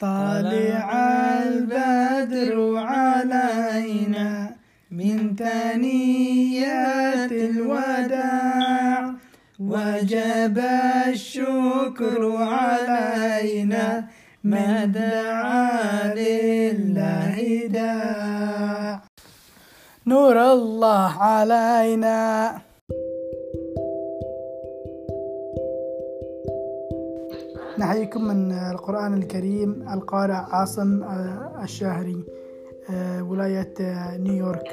طالع البدر علينا من ثنيات الوداع. وجب الشكر علينا ما دعا لله داع. نور الله علينا. نحييكم من القرآن الكريم القارئ عاصم الشاهري ولاية نيويورك.